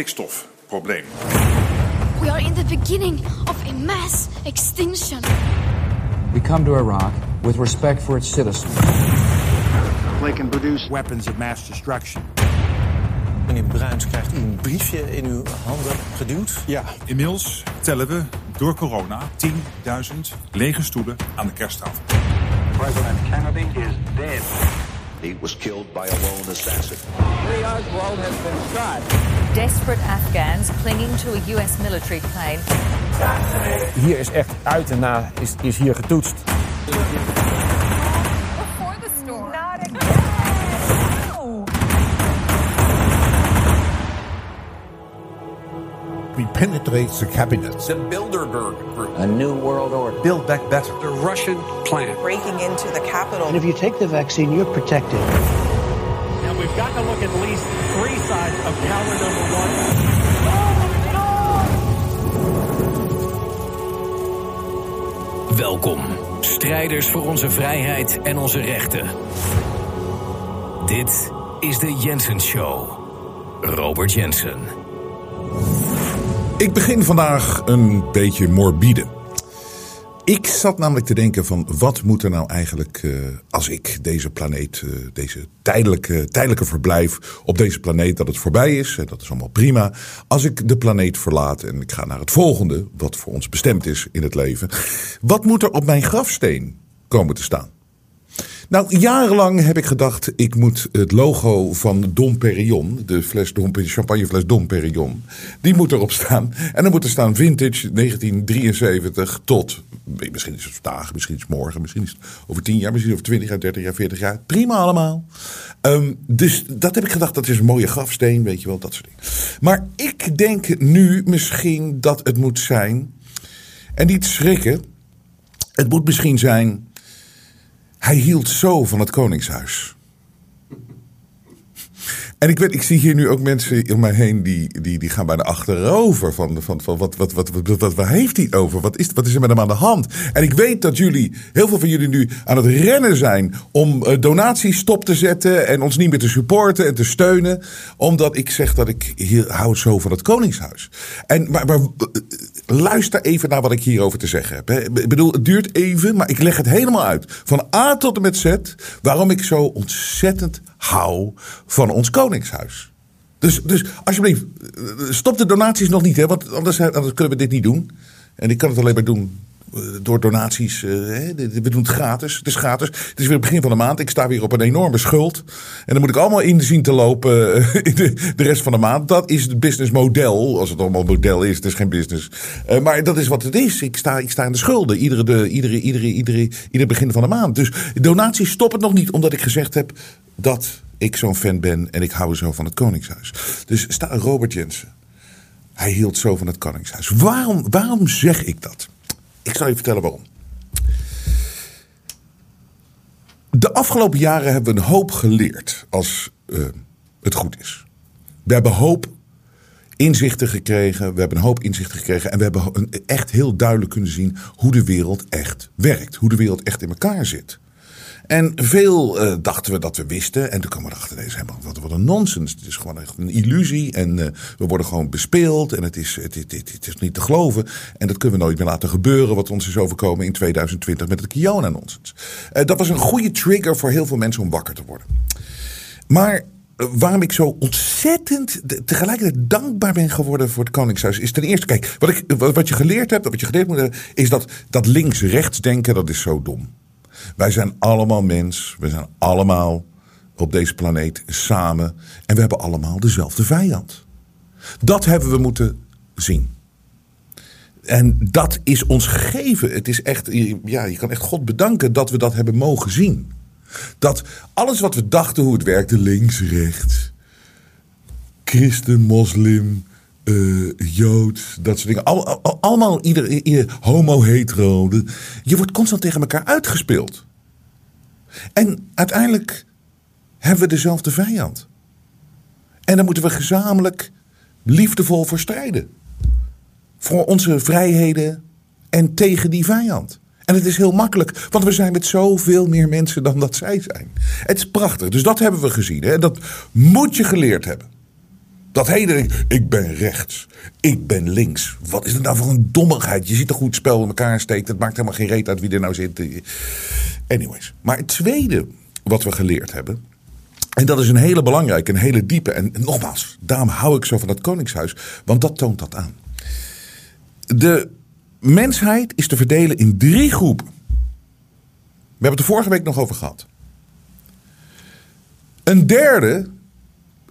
stikstofprobleem. We are in the beginning of a mass extinction. We come to Iraq with respect for its citizens. They can produce Weapons of mass destruction. Meneer Bruins krijgt een briefje in uw handen geduwd. Ja, inmiddels tellen we door corona 10.000 lege stoelen aan de kersttafel. President Kennedy is dead. He was killed by a lone assassin. Lee Oswald has been shot. Desperate Afghans clinging to a U.S. military plane. Hier is echt uit en na is, is hier getoetst. Before the storm. Not again. We penetrate the cabinet. The Bilderberg Group. A new world order. Build back better. The Russian plan. breaking into the capital. And if you take the vaccine, you're protected. We've got to look at least three sides of counter number one. Welkom, strijders voor onze vrijheid en onze rechten. Dit is de Jensen Show. Robert Jensen. Ik begin vandaag een beetje morbide. Ik zat namelijk te denken van wat moet er nou eigenlijk eh, als ik deze planeet, eh, deze tijdelijke, tijdelijke verblijf op deze planeet, dat het voorbij is, en dat is allemaal prima. Als ik de planeet verlaat en ik ga naar het volgende, wat voor ons bestemd is in het leven. Wat moet er op mijn grafsteen komen te staan? Nou, jarenlang heb ik gedacht, ik moet het logo van Dom Perignon, de fles Dom, champagnefles Dom Perignon, die moet erop staan. En dan moet er staan vintage 1973 tot, misschien is het vandaag, misschien is het morgen, misschien is het over 10 jaar, misschien over 20 jaar, 30 jaar, 40 jaar. Prima allemaal. Um, dus dat heb ik gedacht, dat is een mooie grafsteen, weet je wel, dat soort dingen. Maar ik denk nu misschien dat het moet zijn, en niet schrikken, het moet misschien zijn... Hij hield zo van het Koningshuis. En ik, weet, ik zie hier nu ook mensen om mij heen die, die, die gaan bijna achterover. Van, van, van wat, wat, wat, wat, wat, waar heeft hij over? Wat is, wat is er met hem aan de hand? En ik weet dat jullie, heel veel van jullie nu aan het rennen zijn om uh, donaties stop te zetten. En ons niet meer te supporten en te steunen. Omdat ik zeg dat ik hier, hou zo van het Koningshuis. En, maar, uh, luister even naar wat ik hierover te zeggen heb. Ik bedoel, het duurt even, maar ik leg het helemaal uit. Van A tot en met Z. Waarom ik zo ontzettend hou van ons Koningshuis. Dus, dus alsjeblieft, stop de donaties nog niet, hè, want anders, anders kunnen we dit niet doen. En ik kan het alleen maar doen door donaties. Uh, we doen het gratis. Het is gratis. Het is weer het begin van de maand. Ik sta weer op een enorme schuld. En dan moet ik allemaal in zien te lopen uh, de, rest van de maand. Dat is het businessmodel. Als het allemaal model is, het is geen business. Maar dat is wat het is. Ik sta, ik sta in de schulden. Iedere, de, iedere, iedere, iedere, iedere begin van de maand. Dus donaties stoppen nog niet. Omdat ik gezegd heb dat ik zo'n fan ben. En ik hou zo van het Koningshuis. Dus sta Robert Jensen. Hij hield zo van het Koningshuis. Waarom, waarom zeg ik dat? Ik zal je vertellen waarom. De afgelopen jaren hebben we een hoop geleerd als uh, het goed is. We hebben hoop inzichten gekregen. We hebben een hoop inzichten gekregen. En we hebben echt heel duidelijk kunnen zien hoe de wereld echt werkt. Hoe de wereld echt in elkaar zit. En veel uh, dachten we dat we wisten. En toen kwamen we erachter, deze helemaal, wat, wat een nonsens. Het is gewoon echt een illusie. En uh, we worden gewoon bespeeld. En het is, het, het, is niet te geloven. En dat kunnen we nooit meer laten gebeuren. Wat ons is overkomen in 2020 met het Kiona-nonsens. Uh, dat was een goede trigger voor heel veel mensen om wakker te worden. Maar waarom ik zo ontzettend tegelijkertijd dankbaar ben geworden voor het Koningshuis. Is ten eerste, kijk, wat, ik, wat je geleerd hebt, wat je geleerd moet hebben, is dat, dat links-rechts denken, dat is zo dom. Wij zijn allemaal mens. We zijn allemaal op deze planeet samen. En we hebben allemaal dezelfde vijand. Dat hebben we moeten zien. En dat is ons gegeven. Het is echt, ja, je kan echt God bedanken dat we dat hebben mogen zien. Dat alles wat we dachten hoe het werkte, links, rechts, christen, moslim, eh, Jood, dat soort dingen. Al, al- allemaal ieder, homo, hetero. je wordt constant tegen elkaar uitgespeeld. En uiteindelijk hebben we dezelfde vijand. En daar moeten we gezamenlijk liefdevol voor strijden. Voor onze vrijheden en tegen die vijand. En het is heel makkelijk, want we zijn met zoveel meer mensen dan dat zij zijn. Het is prachtig, dus dat hebben we gezien. Hè? Dat moet je geleerd hebben. Dat hele ik ben rechts, ik ben links. Wat is het nou voor een dommigheid? Je ziet toch hoe het spel in elkaar steekt. Het maakt helemaal geen reet uit wie er nou zit. Anyways. Maar het tweede wat we geleerd hebben. En dat is een hele belangrijke, een hele diepe. En nogmaals, daarom hou ik zo van dat Koningshuis. Want dat toont dat aan. De mensheid is te verdelen in drie groepen. We hebben het er vorige week nog over gehad. Een derde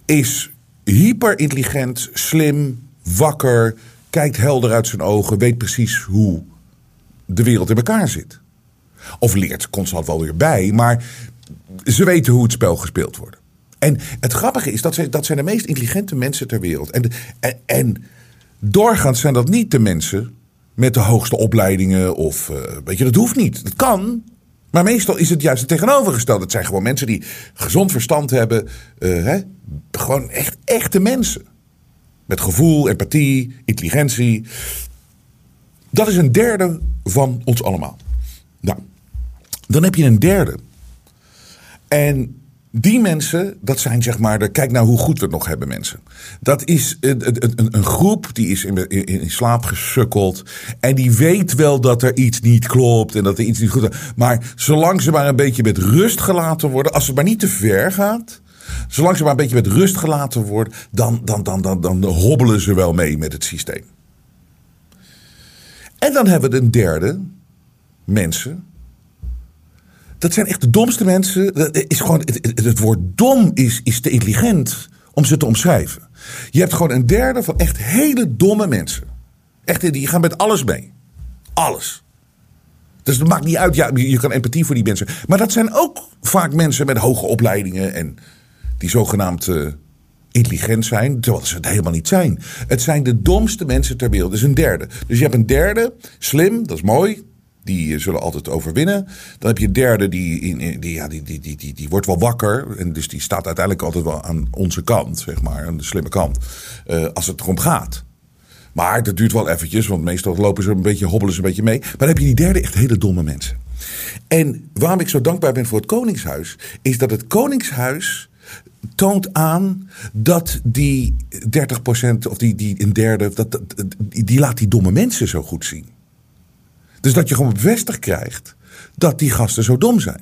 is hyperintelligent, slim, wakker, kijkt helder uit zijn ogen, weet precies hoe de wereld in elkaar zit. Of leert constant wel weer bij, maar ze weten hoe het spel gespeeld wordt. En het grappige is dat zij, dat zijn de meest intelligente mensen ter wereld. En, en doorgaans zijn dat niet de mensen met de hoogste opleidingen of eh, weet je, dat hoeft niet. Dat kan. Maar meestal is het juist het tegenovergestelde. Het zijn gewoon mensen die gezond verstand hebben. eh, hè? Gewoon echt echte mensen. Met gevoel, empathie, intelligentie. Dat is een derde van ons allemaal. Nou, dan heb je een derde. En die mensen, dat zijn zeg maar, kijk nou hoe goed we het nog hebben mensen. Dat is een, een, een- groep die is in, in, in slaap gesukkeld. En die weet wel dat er iets niet klopt en dat er iets niet goed is. Maar zolang ze maar een beetje met rust gelaten worden, als het maar niet te ver gaat. Zolang ze maar een beetje met rust gelaten worden, dan, dan, dan, dan, dan hobbelen ze wel mee met het systeem. En dan hebben we een derde, mensen dat zijn echt de domste mensen. Dat is gewoon, het, woord dom is, is te intelligent om ze te omschrijven. Je hebt gewoon een derde van echt hele domme mensen. Echt, die gaan met alles mee. Alles. Dus het maakt niet uit, ja, je kan empathie voor die mensen. Maar dat zijn ook vaak mensen met hoge opleidingen en die zogenaamd eh, intelligent zijn, terwijl ze het helemaal niet zijn. Het zijn de domste mensen ter wereld. Is een derde. Dus je hebt een derde, slim, dat is mooi. Die zullen altijd overwinnen. Dan heb je een derde, die, die, ja, die, die, die, die, die wordt wel wakker. En dus die staat uiteindelijk altijd wel aan onze kant, zeg maar. Aan de slimme kant. eh, als het erom gaat. Maar dat duurt wel eventjes, want meestal lopen ze een beetje, hobbelen ze een beetje mee. Maar dan heb je die derde echt hele domme mensen. En waarom ik zo dankbaar ben voor het Koningshuis, is dat het Koningshuis toont aan dat die 30% of die, die een derde, dat, die laat die domme mensen zo goed zien. Dus dat je gewoon bevestigd krijgt dat die gasten zo dom zijn.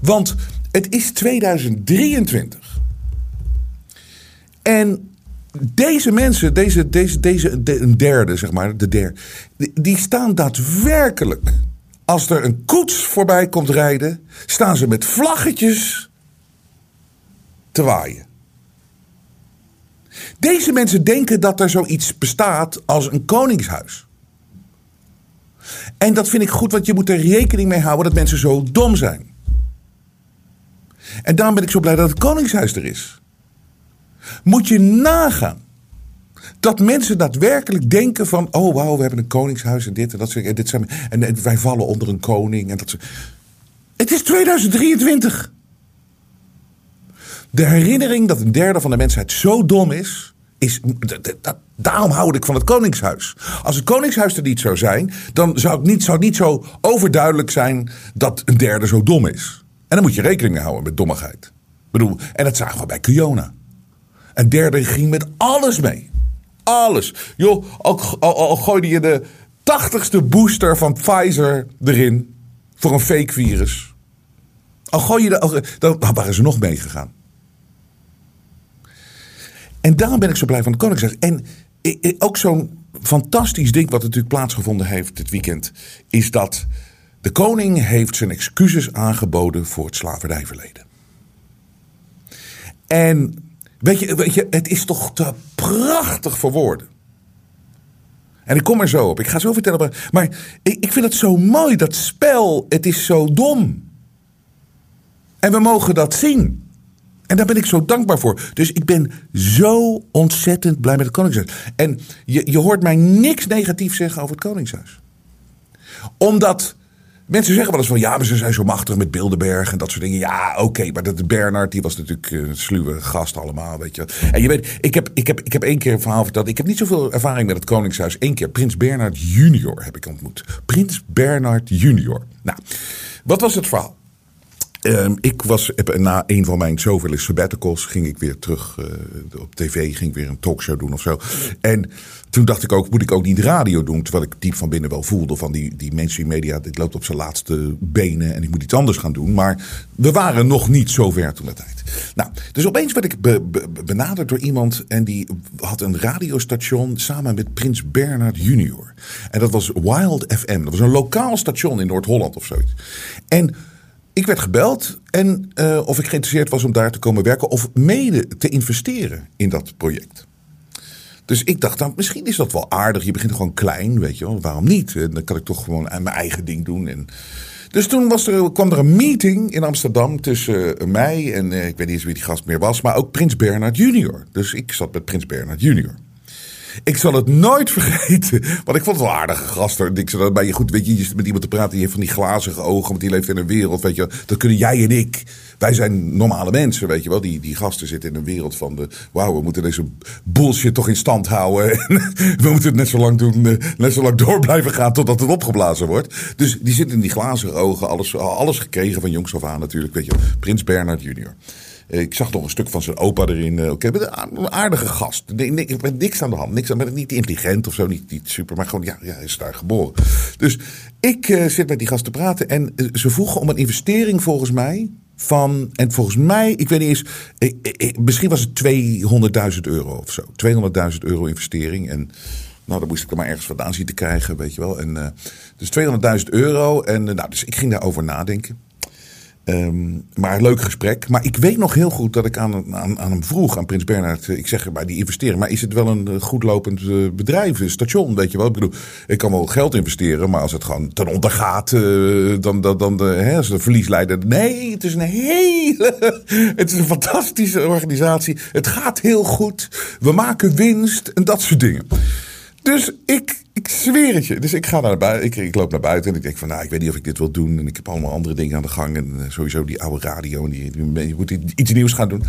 Want het is 2023. En deze mensen, deze, deze, deze de- een derde, zeg maar, de derde, die staan daadwerkelijk. Als er een koets voorbij komt rijden, staan ze met vlaggetjes te waaien. Deze mensen denken dat er zoiets bestaat als een koningshuis. En dat vind ik goed, want je moet er rekening mee houden dat mensen zo dom zijn. En daarom ben ik zo blij dat het koningshuis er is. Moet je nagaan dat mensen daadwerkelijk denken van... oh wauw, we hebben een koningshuis en dit en dat. En, dit zijn, en, wij vallen onder een koning en dat Het is 2023. De herinnering dat een derde van de mensheid zo dom is... is dat- daarom hou ik van het koningshuis. Als het koningshuis er niet zou zijn... dan zou het niet, zou niet zo overduidelijk zijn dat een derde zo dom is. En dan moet je rekening houden met dommigheid. Bedoel, en dat zagen we bij Kiona. Een derde ging met alles mee. Alles. Joh, al, al, gooide je de tachtigste booster van Pfizer erin. Voor een fake virus. Al gooi je de, al- waren ze nog meegegaan. En daarom ben ik zo blij van het Koningshuis. En ook zo'n fantastisch ding wat natuurlijk plaatsgevonden heeft dit weekend. Is dat de koning heeft zijn excuses aangeboden voor het slavernijverleden. En weet je, weet je, het is toch te prachtig voor woorden. En ik kom er zo op. Ik ga zo vertellen. Maar, maar ik, ik vind het zo mooi, dat spel. Het is zo dom. En we mogen dat zien. En daar ben ik zo dankbaar voor. Dus ik ben zo ontzettend blij met het Koningshuis. En je, je hoort mij niks negatiefs zeggen over het Koningshuis. Omdat mensen zeggen wel eens van ja, maar ze zijn zo machtig met Bilderberg en dat soort dingen. Ja, oké, maar dat Bernard, die was natuurlijk eh, een sluwe gast allemaal, weet je. En je weet, ik heb, ik, heb, ik heb één keer een verhaal verteld. Ik heb niet zoveel ervaring met het Koningshuis. Eén keer Prins Bernard junior heb ik ontmoet. Prins Bernard junior. Nou, wat was het verhaal? Ehm, ik was heb, na een van mijn zoveel sabbaticals ging ik weer terug eh, op tv, ging weer een talkshow doen of zo. En toen dacht ik ook, moet ik ook niet radio doen? Terwijl ik diep van binnen wel voelde van die, die mainstream media, dit loopt op zijn laatste benen en ik moet iets anders gaan doen. Maar we waren nog niet zo ver toen de tijd. Nou, dus opeens werd ik be- be- benaderd door iemand en die had een radiostation samen met Prins Bernard junior. En dat was Wild FM. Dat was een lokaal station in Noord-Holland of zoiets. En ik werd gebeld en eh, of ik geïnteresseerd was om daar te komen werken of mede te investeren in dat project. Dus ik dacht, dan, misschien is dat wel aardig. Je begint gewoon klein, weet je wel. Waarom niet? En dan kan ik toch gewoon aan mijn eigen ding doen. En... Dus toen was er, kwam er een meeting in Amsterdam tussen eh, mij en eh, ik weet niet eens wie die gast meer was, maar ook Prins Bernard Junior. Dus ik zat met Prins Bernard Junior. Ik zal het nooit vergeten. Want ik vond het wel aardige gast. hoor. Ik zei bij je goed, weet je, zit met iemand te praten. Die heeft van die glazige ogen. Want die leeft in een wereld, weet je. Dat kunnen jij en ik. Wij zijn normale mensen, weet je wel. Die, die gasten zitten in een wereld van de. Wauw, we moeten deze bullshit toch in stand houden. we moeten het net zo lang doen. eh, Net zo lang door blijven gaan totdat het opgeblazen wordt. Dus die zitten in die glazige ogen. Alles, alles gekregen van jongs af aan natuurlijk, weet je. Prins Bernard junior. Eh, Ik zag nog een stuk van zijn opa erin. eh, Oké, een aardige gast. Nee, met niks aan de hand. Niks aan, met niet intelligent of zo, niet, niet super. Maar gewoon, ja, ja, hij is daar geboren. Dus ik eh, zit met die gast te praten. En ze vroegen om een investering volgens mij. Van, en volgens mij, ik weet niet eens. misschien was het 200.000 euro of zo. 200.000 euro investering. En nou, dan moest ik er maar ergens vandaan zien te krijgen, weet je wel. En, dus 200.000 euro. En nou, dus ik ging daarover nadenken. Ehm, maar leuk gesprek. Maar ik weet nog heel goed dat ik aan, aan, aan hem vroeg, aan Prins Bernhard. Ik zeg bij die investering. Maar is het wel een eh, goed lopend eh, bedrijf, een station? Weet je wel? Ik bedoel, ik kan wel geld investeren. Maar als het gewoon ten onder gaat, eh, dan, dan, dan de, hè, de verlies leider. Nee, het is een hele. Het is een fantastische organisatie. Het gaat heel goed. We maken winst en dat soort dingen. Dus ik, ik zweer het je. Dus ik ga naar buiten. Ik, loop naar buiten en ik denk van, nou, ik weet niet of ik dit wil doen. En ik heb allemaal andere dingen aan de gang. En eh, sowieso die oude radio. En die- je moet iets nieuws gaan doen.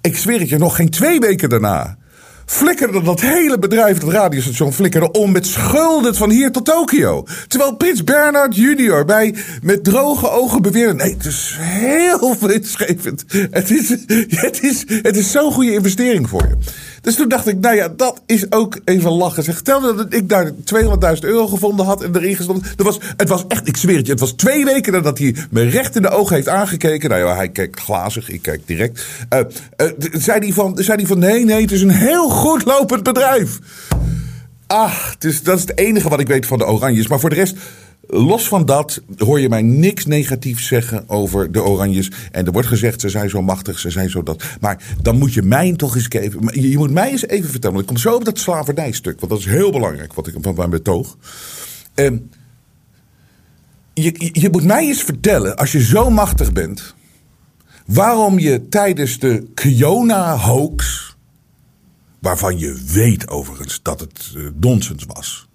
Ik zweer het je, nog geen twee weken daarna. Flikkerde dat hele bedrijf, dat radiostation, flikkerde om met schulden van hier tot Tokio. Terwijl Prins Bernhard junior bij, met droge ogen beweerde... Nee, het is heel winstgevend. Het is, het is, het is zo'n goede investering voor je. Dus toen dacht ik, nou ja, dat is ook even lachen. Zeg, telde dat ik daar 200.000 euro gevonden had en erin gestopt. Dat was, het was echt, ik zweer het je, het was twee weken nadat hij me recht in de ogen heeft aangekeken. Nou ja, hij kijkt glazig, ik kijk direct. D- zei, hij van, zei van, nee, nee, het is een heel goed lopend bedrijf. Ach, dus dat is het enige wat ik weet van de Oranjes. Maar voor de rest, los van dat, hoor je mij niks negatiefs zeggen over de Oranjes. En er wordt gezegd, ze zijn zo machtig, ze zijn zo dat. Maar dan moet je mij toch eens even. Je moet mij eens even vertellen. Want ik kom zo op dat slavernijstuk, want dat is heel belangrijk wat ik van mijn betoog. Ehm, je, je- je moet mij eens vertellen, als je zo machtig bent, waarom je tijdens de Kiona-hoax waarvan je weet overigens dat het eh, nonsens was.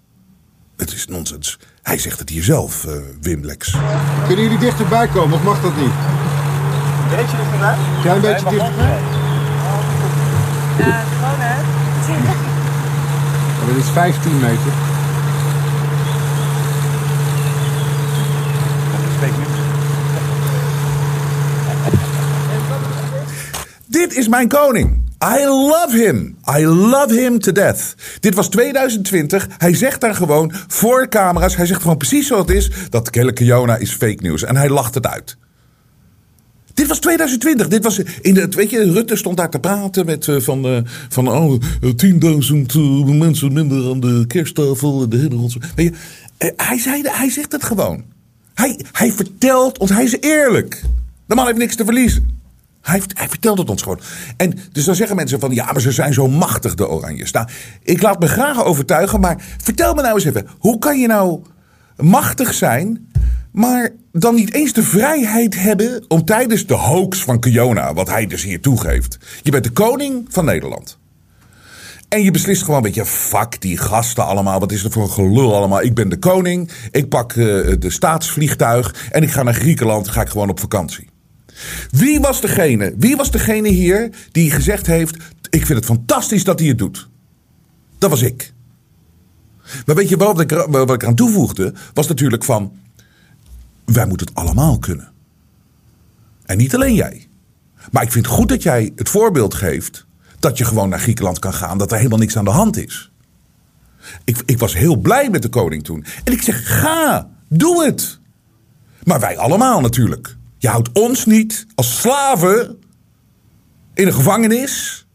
Het is nonsens. Hij zegt het hier zelf, eh, Wim Lex. Kunnen jullie dichterbij komen of mag dat niet? Beetje dichterbij? Klein beetje dichterbij? Ja, gewoon hè. Dat is 15 meter. Dit is mijn koning. I love him. I love him to death. Dit was 2020. Hij zegt daar gewoon voor camera's. Hij zegt gewoon precies zoals het is. Dat Kelle Kiona is fake news. En hij lacht het uit. Dit was 2020. Dit was in de, weet je, Rutte stond daar te praten met eh, van, eh, van oh, eh, 10.000 eh, mensen minder aan de kersttafel. De hele rotzooi. Hij, zei, hij zegt het gewoon. Hij, hij vertelt ons, hij is eerlijk. De man heeft niks te verliezen. Hij, vertelt het ons gewoon. En dus dan zeggen mensen van ja, maar ze zijn zo machtig, de Oranjes. Nou, ik laat me graag overtuigen, maar vertel me nou eens even, hoe kan je nou machtig zijn Maar dan niet eens de vrijheid hebben om tijdens de hoax van Kiona, wat hij dus hier toegeeft. Je bent de koning van Nederland. En je beslist gewoon, weet je, fuck die gasten allemaal. Wat is er voor een gelul allemaal? Ik ben de koning. Ik pak eh, de staatsvliegtuig. En ik ga naar Griekenland. Ga ik gewoon op vakantie. Wie was degene? Wie was degene hier die gezegd heeft: Ik vind het fantastisch dat hij het doet? Dat was ik. Maar weet je wat ik, wat ik aan toevoegde? Was natuurlijk van: Wij moeten het allemaal kunnen. En niet alleen jij. Maar ik vind goed dat jij het voorbeeld geeft dat je gewoon naar Griekenland kan gaan, dat er helemaal niks aan de hand is. Ik, ik was heel blij met de koning toen. En ik zeg: ga, doe het. Maar wij allemaal natuurlijk. Je houdt ons niet als slaven in een gevangenis.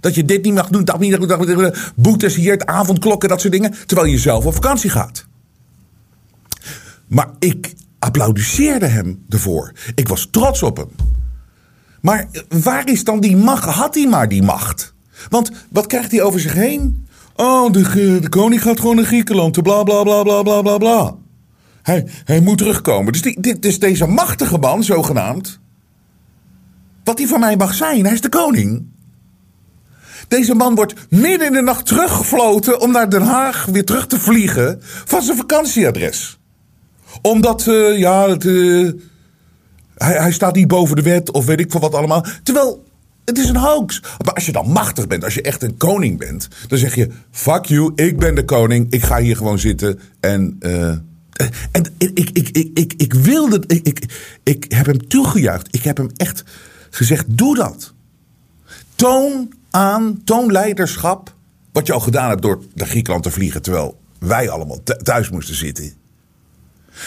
Dat je dit niet mag doen, dat niet mag doen. Boetes hier, avondklokken, dat soort dingen. Terwijl je zelf op vakantie gaat. Maar ik applaudisseerde hem ervoor. Ik was trots op hem. Maar waar is dan die macht? Had hij maar die macht? Want wat krijgt hij over zich heen? Oh, de, de koning gaat gewoon naar Griekenland. Bla bla bla bla bla bla bla. Hij, hij moet terugkomen. Dus dit is deze machtige man, zogenaamd. Wat hij van mij mag zijn, hij is de koning. Deze man wordt midden in de nacht teruggefloten om naar Den Haag weer terug te vliegen van zijn vakantieadres. Omdat, eh, ja, het, eh, hij, hij staat niet boven de wet of weet ik veel wat allemaal. Terwijl, het is een hoax. Maar als je dan machtig bent, als je echt een koning bent, dan zeg je: fuck you, ik ben de koning, ik ga hier gewoon zitten en. eh, en ik, ik, ik, ik, ik, wilde, ik, ik, ik heb hem toegejuicht. Ik heb hem echt gezegd: doe dat. Toon aan, toon leiderschap. Wat je al gedaan hebt door naar Griekenland te vliegen. Terwijl wij allemaal th- thuis moesten zitten.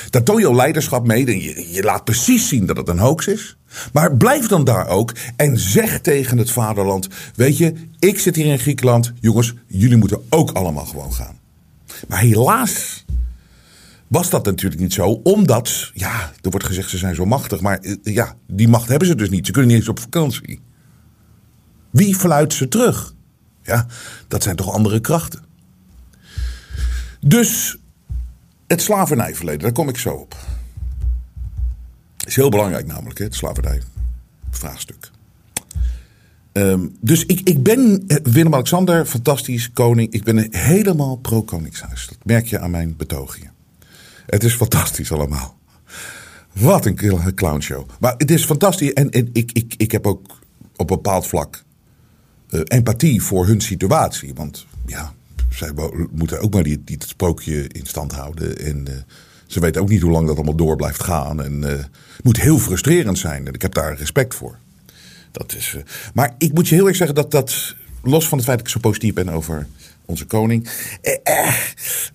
Daar toon je al leiderschap mee. En je, je laat precies zien dat het een hoax is. Maar blijf dan daar ook. En zeg tegen het vaderland. Weet je, ik zit hier in Griekenland. Jongens, jullie moeten ook allemaal gewoon gaan. Maar helaas was dat natuurlijk niet zo. Omdat, ja, er wordt gezegd ze zijn zo machtig. Maar eh, ja, die macht hebben ze dus niet. Ze kunnen niet eens op vakantie. Wie fluit ze terug? Ja, dat zijn toch andere krachten. Dus het slavernijverleden, daar kom ik zo op. Is heel belangrijk namelijk, het slavernijvraagstuk. Ehm, dus ik, ik ben eh, Willem-Alexander, fantastisch koning. Ik ben helemaal pro-koningshuis. Dat merk je aan mijn betoogingen. Het is fantastisch allemaal. Wat een clownshow. Maar het is fantastisch. En, en ik, ik, ik heb ook op een bepaald vlak eh, empathie voor hun situatie. Want ja, zij moeten ook maar die, die, het sprookje in stand houden. En eh, ze weten ook niet hoe lang dat allemaal door blijft gaan. En eh, het moet heel frustrerend zijn. En ik heb daar respect voor. Dat is, maar ik moet je heel erg zeggen dat dat, los van het feit dat ik zo positief ben over onze koning. eh, eh,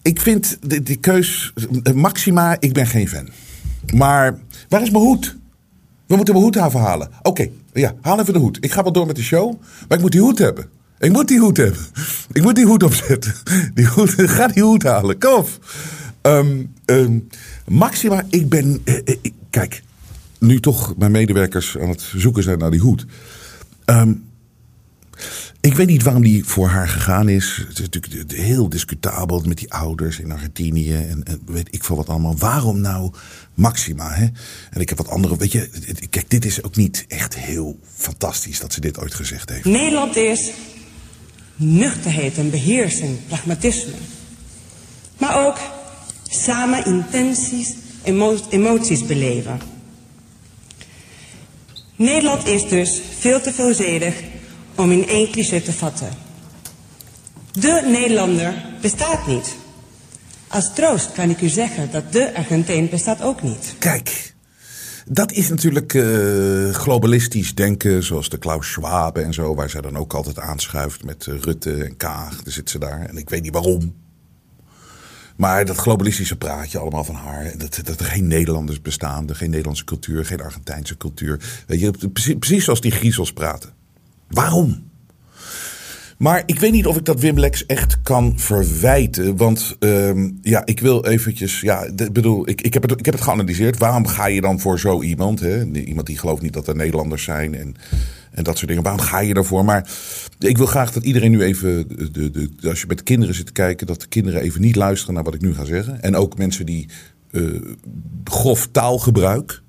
ik vind de, de keus, eh, Maxima, ik ben geen fan. Maar waar is mijn hoed? We moeten mijn hoed halen. Oké, ja, haal even de hoed. Ik ga wel door met de show, maar ik moet die hoed hebben. Ik moet die hoed hebben. Ik moet die hoed opzetten. Die hoed, ga die hoed halen. Kom op. Ehm, ehm, Maxima, ik ben. eh, kijk, nu toch mijn medewerkers aan het zoeken zijn naar die hoed. Ehm, ik weet niet waarom die voor haar gegaan is. Het is natuurlijk heel discutabel met die ouders in Argentinië en, weet ik veel wat allemaal. Waarom nou Maxima? Hè? En ik heb wat andere. Weet je, kijk, dit is ook niet echt heel fantastisch dat ze dit ooit gezegd heeft. Nederland is nuchterheid en beheersing, pragmatisme. Maar ook samen intenties, emo- emoties beleven. Nederland is dus veel te veelzijdig om in één cliché te vatten. De Nederlander bestaat niet. Als troost kan ik u zeggen dat de Argentijn bestaat ook niet. Kijk, dat is natuurlijk eh, globalistisch denken, zoals de Klaus Schwab en zo, waar zij dan ook altijd aanschuift met eh, Rutte en Kaag. Daar zit ze daar en ik weet niet waarom. Maar dat globalistische praatje allemaal van haar. Dat, dat er geen Nederlanders bestaan, geen Nederlandse cultuur, geen Argentijnse cultuur. Je, precies, precies zoals die Griezels praten. Waarom? Maar ik weet niet of ik dat Wim Lex echt kan verwijten. Want ehm, ja, ik wil eventjes. Ja, ik bedoel, ik, ik, heb het, ik heb het geanalyseerd. Waarom ga je dan voor zo iemand? Hè? Iemand die gelooft niet dat er Nederlanders zijn en, en dat soort dingen. Waarom ga je daarvoor? Maar ik wil graag dat iedereen nu even. De, de, als je met kinderen zit te kijken, dat de kinderen even niet luisteren naar wat ik nu ga zeggen. En ook mensen die eh, grof taalgebruik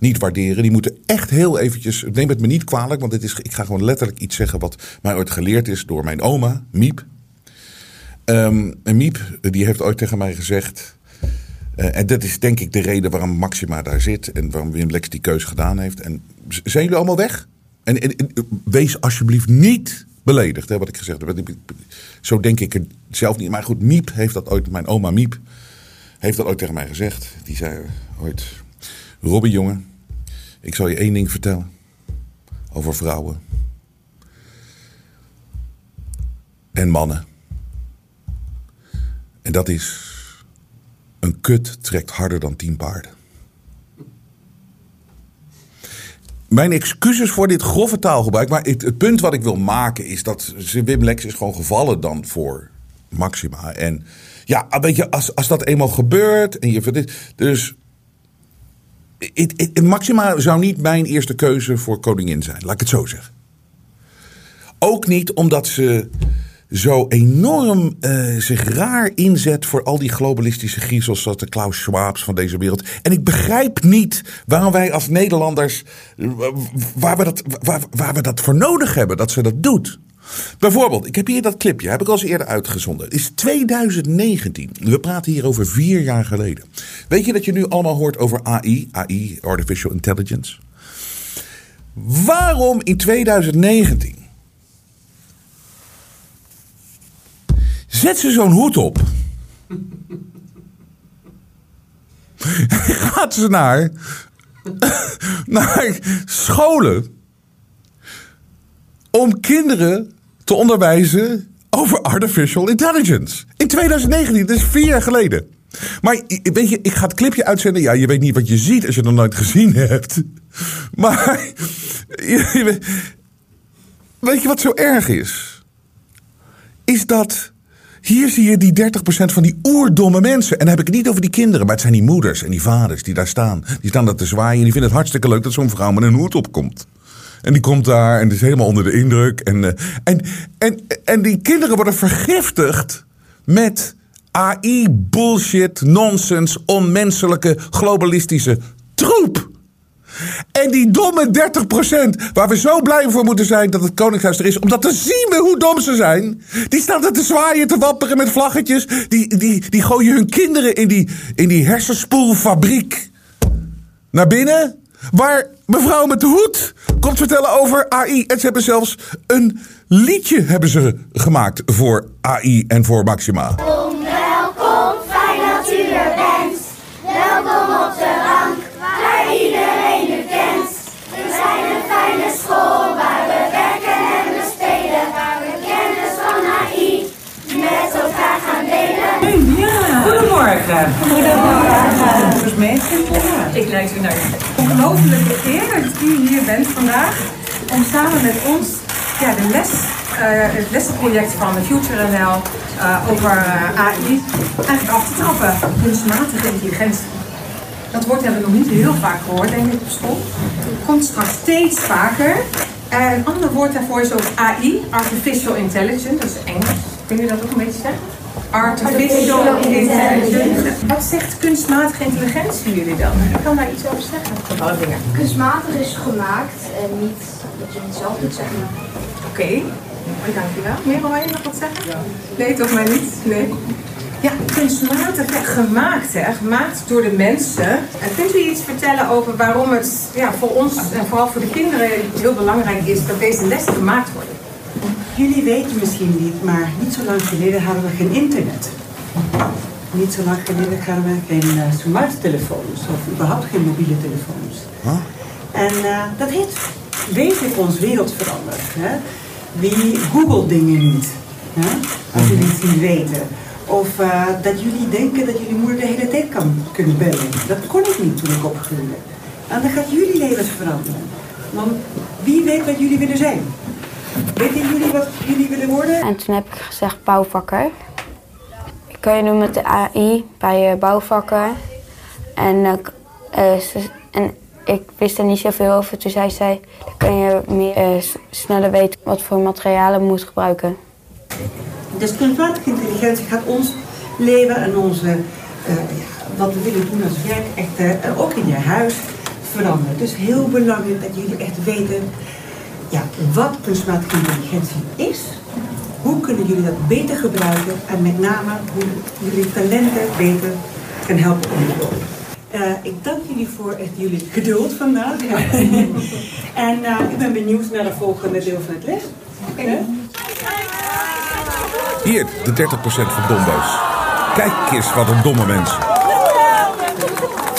niet waarderen. Die moeten echt heel eventjes, neem het me niet kwalijk, want dit is, ik ga gewoon letterlijk iets zeggen wat mij ooit geleerd is door mijn oma, Miep. Ehm, en Miep, die heeft ooit tegen mij gezegd, eh, en dat is denk ik de reden waarom Maxima daar zit en waarom Wim Lex die keus gedaan heeft. En zijn jullie allemaal weg? En, wees alsjeblieft niet beledigd, hè, wat ik gezegd heb. Zo denk ik er zelf niet. Maar goed, Miep heeft dat ooit, mijn oma Miep, heeft dat ooit tegen mij gezegd. Die zei ooit, Robbie jongen, ik zal je één ding vertellen over vrouwen en mannen. En dat is, een kut trekt harder dan tien paarden. Mijn excuses voor dit grove taalgebruik. Maar het, punt wat ik wil maken is dat Wim Lex is gewoon gevallen dan voor Maxima. En ja, weet je, als, als dat eenmaal gebeurt en je. Dus. Het- Maxima zou niet mijn eerste keuze voor koningin zijn, laat ik het zo zeggen. Ook niet omdat ze zo enorm eh, zich raar inzet voor al die globalistische griezels zoals de Klaus Schwabs van deze wereld. En ik begrijp niet waarom wij als Nederlanders, eh, waar we dat, waar, waar we dat voor nodig hebben, dat ze dat doet. Bijvoorbeeld, ik heb hier dat clipje, heb ik al eens eerder uitgezonden. Het is 2019. We praten hier over vier jaar geleden. Weet je dat je nu allemaal hoort over AI, AI, Artificial Intelligence? Waarom in 2019 Zet ze zo'n hoed op. Gaat ze naar, naar scholen om kinderen te onderwijzen over artificial intelligence. In 2019, dat is vier jaar geleden. Maar weet je, ik ga het clipje uitzenden. Ja, je weet niet wat je ziet als je het nog nooit gezien hebt. Maar weet- je wat zo erg is? Is dat hier zie je die 30% van die oerdomme mensen. En dan heb ik het niet over die kinderen, maar het zijn die moeders en die vaders die daar staan. Die staan daar te zwaaien en die vinden het hartstikke leuk dat zo'n vrouw met een hoed opkomt. En die komt daar en die is helemaal onder de indruk. En, eh, en, en, en die kinderen worden vergiftigd met AI, bullshit, nonsens, onmenselijke, globalistische troep. En die domme 30% waar we zo blij voor moeten zijn dat het Koningshuis er is. Omdat dan zien we hoe dom ze zijn. Die staan er te zwaaien, te wapperen met vlaggetjes. Die, die, die gooien hun kinderen in die, in die hersenspoelfabriek. Naar binnen. Waar mevrouw met de hoed komt vertellen over AI. En ze hebben zelfs een liedje hebben ze gemaakt voor AI en voor Maxima. Goedemorgen. Dus mee. Ik leid u naar u. Ongelooflijke eer dat u hier bent vandaag om samen met ons ja, de les, eh, het lessenproject van de Future NL eh, over eh, AI eigenlijk af te trappen. Kunstmatige intelligentie. Dat woord hebben we nog niet heel vaak gehoord, denk ik, op school. Het komt straks steeds vaker. En een ander woord daarvoor is ook AI, Artificial Intelligence, dat is Engels. Kunnen jullie dat ook een beetje zeggen? Artificial Intelligence. Wat zegt kunstmatige intelligentie jullie dan? Ik kan daar iets over zeggen. Alle dingen. Kunstmatig is gemaakt en niet dat je het zelf doet, zeg maar. Oké, okay. dankjewel. Merel, wil je nog wat zeggen? Nee, toch maar niet? Nee. Ja, kunstmatig gemaakt, hè? gemaakt door de mensen. En kunt u iets vertellen over waarom het ja, voor ons en vooral voor de kinderen heel belangrijk is dat deze lessen gemaakt worden? Jullie weten misschien niet, maar niet zo lang geleden hadden we geen internet. Niet zo lang geleden hadden we geen uh, smarttelefoons of überhaupt geen mobiele telefoons. Huh? En uh, dat heeft wezenlijk ons wereld veranderd. Hè? Wie googelt dingen niet, hè? als jullie het niet weten. Of uh, dat jullie denken dat jullie moeder de hele tijd kan kunnen bellen. Dat kon ik niet toen ik opgroeide. En dan gaat jullie leven veranderen. Want wie weet wat jullie willen zijn? Weten jullie wat jullie willen worden? En toen heb ik gezegd bouwvakker. Ik kan je doen met de AI bij bouwvakken. En, uh, ze, en ik wist er niet zoveel over. Toen zei zij, dan kun je meer, uh, sneller weten wat voor materialen je moet gebruiken. Dus kunstmatige intelligentie gaat ons leven en onze uh, wat we willen doen als werk echt eh, ook in je huis veranderen. Dus heel belangrijk dat jullie echt weten ja, wat kunstmatige intelligentie is. Hoe kunnen jullie dat beter gebruiken en met name hoe jullie talenten beter kan helpen ontwikkelen. Eh ik dank jullie voor echt jullie geduld vandaag. en eh, ik ben benieuwd naar de volgende deel van het les. Oké? Hier, de 30% van dombo's. Kijk eens wat een domme mensen.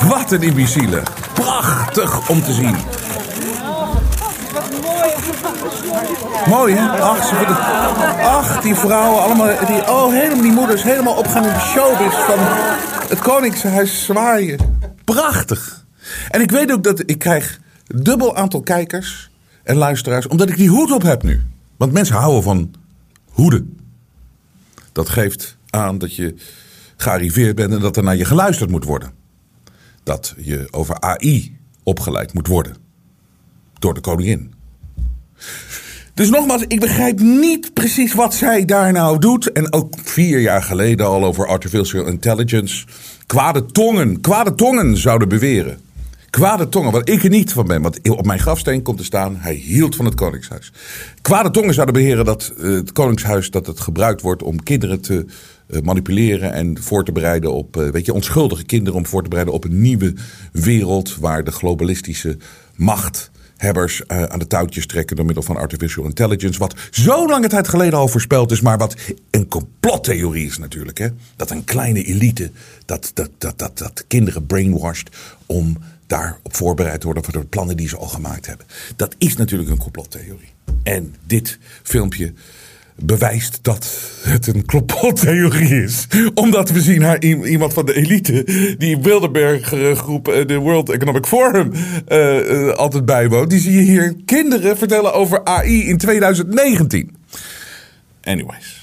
Wat een imbeciele. Prachtig om te zien. Mooi hè? Ach, die vrouwen allemaal. Die, oh, helemaal die moeders. Helemaal opgaan in de showbiz van het Koningshuis zwaaien. Prachtig. En ik weet ook dat ik krijg dubbel aantal kijkers en luisteraars. Omdat ik die hoed op heb nu. Want mensen houden van hoeden. Dat geeft aan dat je gearriveerd bent en dat er naar je geluisterd moet worden. Dat je over AI opgeleid moet worden. Door de koningin. Dus nogmaals, ik begrijp niet precies wat zij daar nou doet. En ook vier jaar geleden al over artificial intelligence. Kwade tongen, kwade tongen zouden beweren. Kwade tongen, wat ik er niet van ben. Want op mijn grafsteen komt te staan, hij hield van het Koningshuis. Kwade tongen zouden beweren dat eh, het Koningshuis dat het gebruikt wordt om kinderen te eh, manipuleren en voor te bereiden op, eh, weet je, onschuldige kinderen om voor te bereiden op een nieuwe wereld waar de globalistische machthebbers eh, aan de touwtjes trekken door middel van artificial intelligence. Wat zo lange tijd geleden al voorspeld is, maar wat een complottheorie is natuurlijk. Hè? Dat een kleine elite, dat, dat, dat, dat, dat kinderen brainwashed om daarop voorbereid te worden voor de plannen die ze al gemaakt hebben. Dat is natuurlijk een complottheorie. En dit filmpje bewijst dat het een complottheorie is. Omdat we zien haar iemand van de elite, die Bilderberg eh, groep, eh, de World Economic Forum, eh, altijd bijwoont. Die zie je hier kinderen vertellen over AI in 2019. Anyways.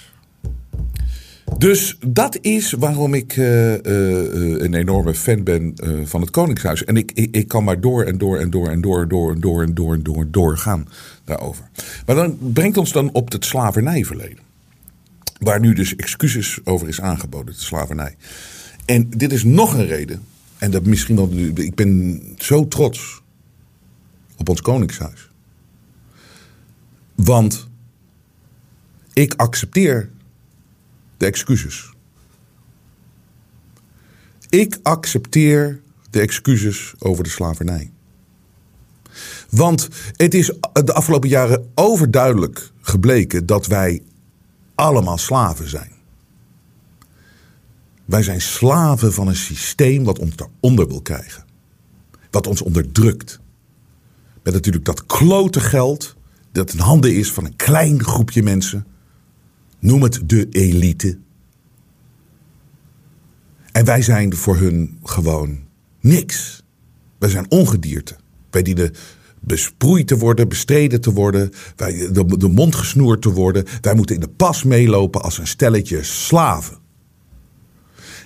Dus dat is waarom ik eh, eh, een enorme fan ben eh, van het Koningshuis. En ik, ik, ik, kan maar door en door en door en door, door en door en door en door door gaan daarover. Maar dan brengt ons dan op het slavernijverleden. Waar nu dus excuses over is aangeboden, de slavernij. En dit is nog een reden. En dat misschien wel. Ik ben zo trots op ons Koningshuis. Want ik accepteer de excuses. Ik accepteer de excuses over de slavernij. Want het is de afgelopen jaren overduidelijk gebleken dat wij allemaal slaven zijn. Wij zijn slaven van een systeem wat ons daaronder wil krijgen. Wat ons onderdrukt. Met natuurlijk dat klote geld dat in handen is van een klein groepje mensen. Noem het de elite. En wij zijn voor hun gewoon niks. Wij zijn ongedierte. Wij dienen besproeid te worden, bestreden te worden, wij, de, de mond gesnoerd te worden. Wij moeten in de pas meelopen als een stelletje slaven.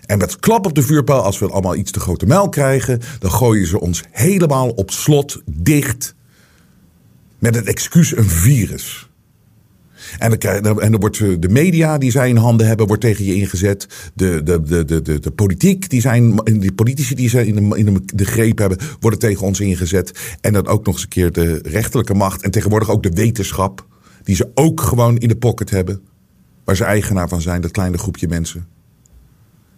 En met klap op de vuurpijl, als we allemaal iets te grote mijl krijgen, dan gooien ze ons helemaal op slot dicht. Met het excuus een virus. En dan, en dan wordt eh, de media die zij in handen hebben, wordt tegen je ingezet. De, de, de, de, de, de politiek, die, zijn, die politici die zij in, de, in de, de greep hebben, worden tegen ons ingezet. En dan ook nog eens een keer de rechterlijke macht. En tegenwoordig ook de wetenschap, die ze ook gewoon in de pocket hebben. Waar ze eigenaar van zijn, dat kleine groepje mensen.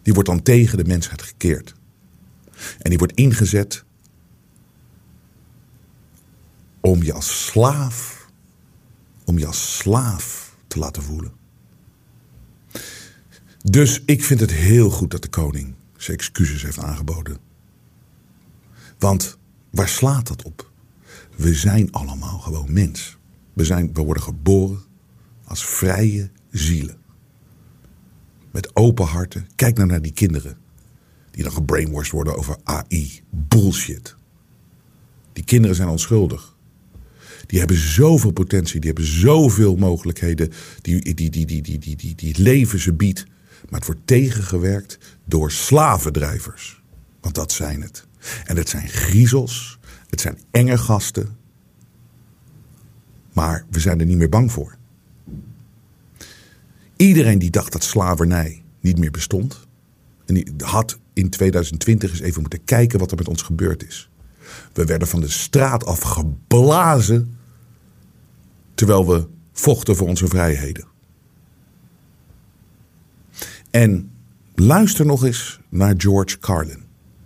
Die wordt dan tegen de mensheid gekeerd. En die wordt ingezet om je als slaaf, om je als slaaf te laten voelen. Dus ik vind het heel goed dat de koning zijn excuses heeft aangeboden. Want waar slaat dat op? We zijn allemaal gewoon mens. We, zijn, we worden geboren als vrije zielen. Met open harten. Kijk nou naar die kinderen. Die dan gebrainwashed worden over AI. Bullshit. Die kinderen zijn onschuldig. Die hebben zoveel potentie. Die hebben zoveel mogelijkheden. Die, die, die, die, die, die, die, leven ze biedt. Maar het wordt tegengewerkt door slavendrijvers. Want dat zijn het. En het zijn griezels. Het zijn enge gasten. Maar we zijn er niet meer bang voor. Iedereen die dacht dat slavernij niet meer bestond. Die had in 2020 eens even moeten kijken wat er met ons gebeurd is. We werden van de straat af geblazen. Terwijl we vochten voor onze vrijheden. En luister nog eens naar George Carlin.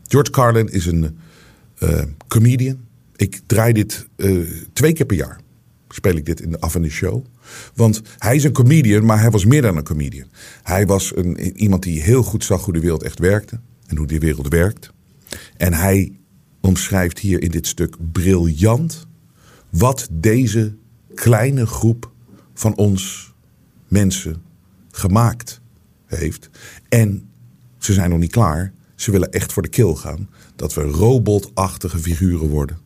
George Carlin is een eh, comedian. Ik draai dit eh, twee keer per jaar. Speel ik dit in de af en de show. Want hij is een comedian, maar hij was meer dan een comedian. Hij was een, iemand die heel goed zag hoe de wereld echt werkte. En hoe die wereld werkt. En hij omschrijft hier in dit stuk briljant wat deze kleine groep van ons mensen gemaakt heeft. En ze zijn nog niet klaar. Ze willen echt voor de kill gaan. Dat we robotachtige figuren worden.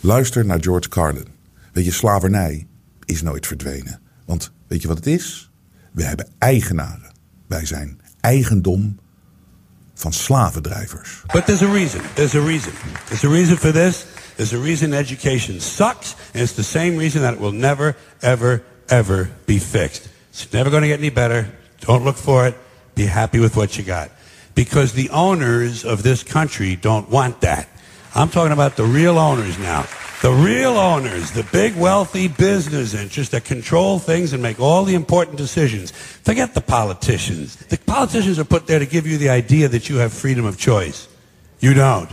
Luister naar George Carlin. Weet je, slavernij is nooit verdwenen. Want weet je wat het is? We hebben eigenaren. Wij zijn eigendom van slavendrijvers. But there's a reason. There's a reason. There's a reason for this. There's a reason education sucks. And it's the same reason that it will never, ever, ever be fixed. It's never going to get any better. Don't look for it. Be happy with what you got. Because the owners of this country don't want that. I'm talking about the real owners now. The real owners, the big wealthy business interests that control things and make all the important decisions. Forget the politicians. The politicians are put there to give you the idea that you have freedom of choice. You don't.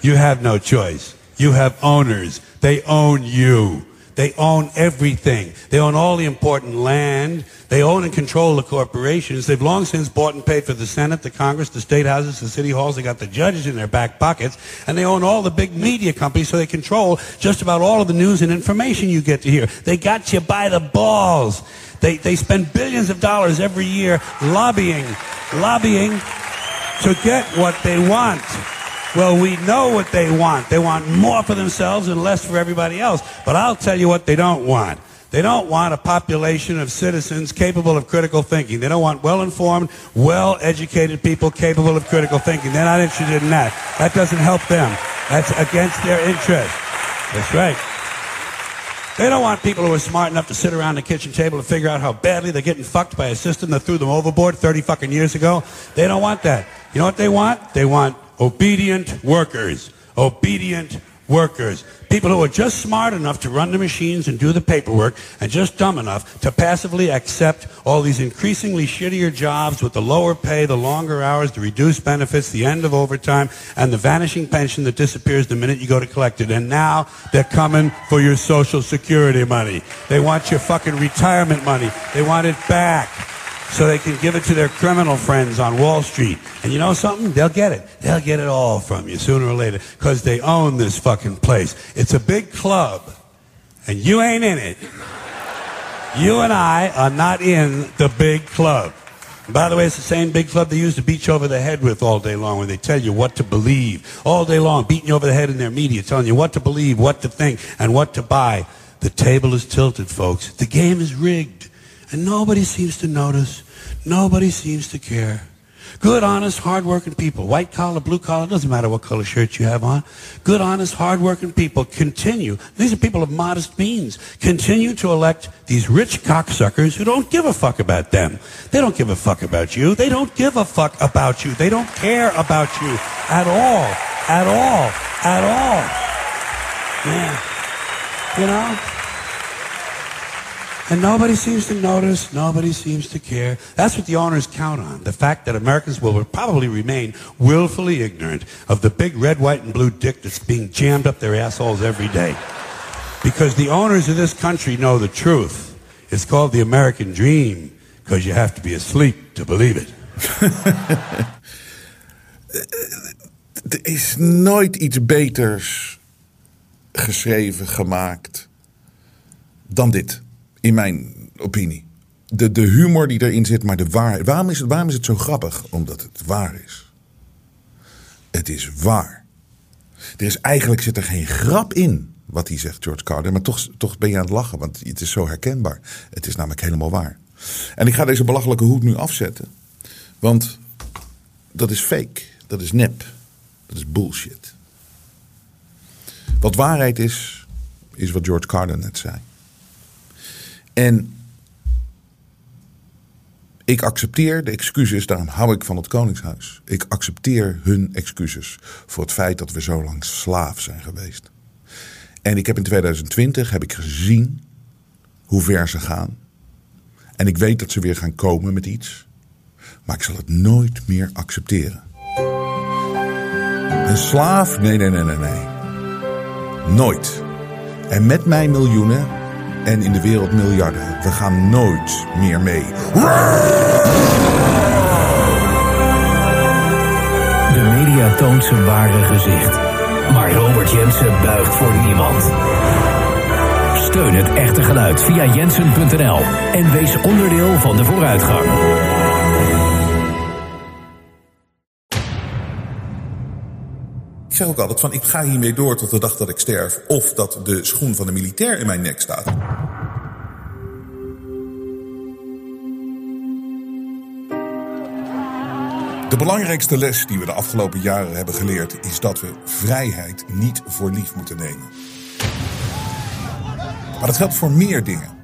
You have no choice. You have owners. They own you. They own everything. They own all the important land. They own and control the corporations. They've long since bought and paid for the Senate, the Congress, the state houses, the city halls. They got the judges in their back pockets. And they own all the big media companies, so they control just about all of the news and information you get to hear. They got you by the balls. They, they spend billions of dollars every year lobbying, lobbying to get what they want. Well, we know what they want. They want more for themselves and less for everybody else. But I'll tell you what they don't want. They don't want a population of citizens capable of critical thinking. They don't want well-informed, well-educated people capable of critical thinking. They're not interested in that. That doesn't help them. That's against their interest. That's right. They don't want people who are smart enough to sit around the kitchen table to figure out how badly they're getting fucked by a system that threw them overboard 30 fucking years ago. They don't want that. You know what they want? They want obedient workers. Obedient workers. People who are just smart enough to run the machines and do the paperwork and just dumb enough to passively accept all these increasingly shittier jobs with the lower pay, the longer hours, the reduced benefits, the end of overtime, and the vanishing pension that disappears the minute you go to collect it. And now they're coming for your social security money. They want your fucking retirement money. They want it back so they can give it to their criminal friends on Wall Street. And you know something? They'll get it. They'll get it all from you sooner or later because they own this fucking place. It's a big club, and you ain't in it. You and I are not in the big club. And by the way, it's the same big club they used to beat you over the head with all day long when they tell you what to believe. All day long, beating you over the head in their media, telling you what to believe, what to think, and what to buy. The table is tilted, folks. The game is rigged. And nobody seems to notice. Nobody seems to care. Good, honest, hardworking people, white collar, blue collar, doesn't matter what color shirt you have on. Good, honest, hardworking people continue. These are people of modest means. Continue to elect these rich cocksuckers who don't give a fuck about them. They don't give a fuck about you. They don't give a fuck about you. They don't care about you at all. At all. At all. Yeah. You know? And nobody seems to notice, nobody seems to care. That's what the owners count on. The fact that Americans will probably remain willfully ignorant of the big red, white, and blue dick that's being jammed up their assholes every day. Because the owners of this country know the truth. It's called the American dream because you have to be asleep to believe it. Er is nooit iets beters geschreven, gemaakt dan dit. In mijn opinie. De, de humor die erin zit, maar de waarheid. Waarom is, het, waarom is het zo grappig? Omdat het waar is. Het is waar. Er is eigenlijk zit er geen grap in wat hij zegt, George Carlin. Maar toch, toch ben je aan het lachen, want het is zo herkenbaar. Het is namelijk helemaal waar. En ik ga deze belachelijke hoed nu afzetten. Want dat is fake. Dat is nep. Dat is bullshit. Wat waarheid is, is wat George Carlin net zei. En Ik accepteer de excuses, daarom hou ik van het Koningshuis. Ik accepteer hun excuses voor het feit dat we zo lang slaaf zijn geweest. En ik heb in 2020 heb ik gezien hoe ver ze gaan. En ik weet dat ze weer gaan komen met iets. Maar ik zal het nooit meer accepteren. Een slaaf? Nee, nee, nee, nee, nee. Nooit. En met mij miljoenen en in de wereld miljarden. We gaan nooit meer mee. De media toont zijn ware gezicht. Maar Robert Jensen buigt voor niemand. Steun het echte geluid via jensen.nl en wees onderdeel van de vooruitgang. Ik zeg ook altijd van ik ga hiermee door tot de dag dat ik sterf. Of dat de schoen van de militair in mijn nek staat. De belangrijkste les die we de afgelopen jaren hebben geleerd is dat we vrijheid niet voor lief moeten nemen. Maar dat geldt voor meer dingen.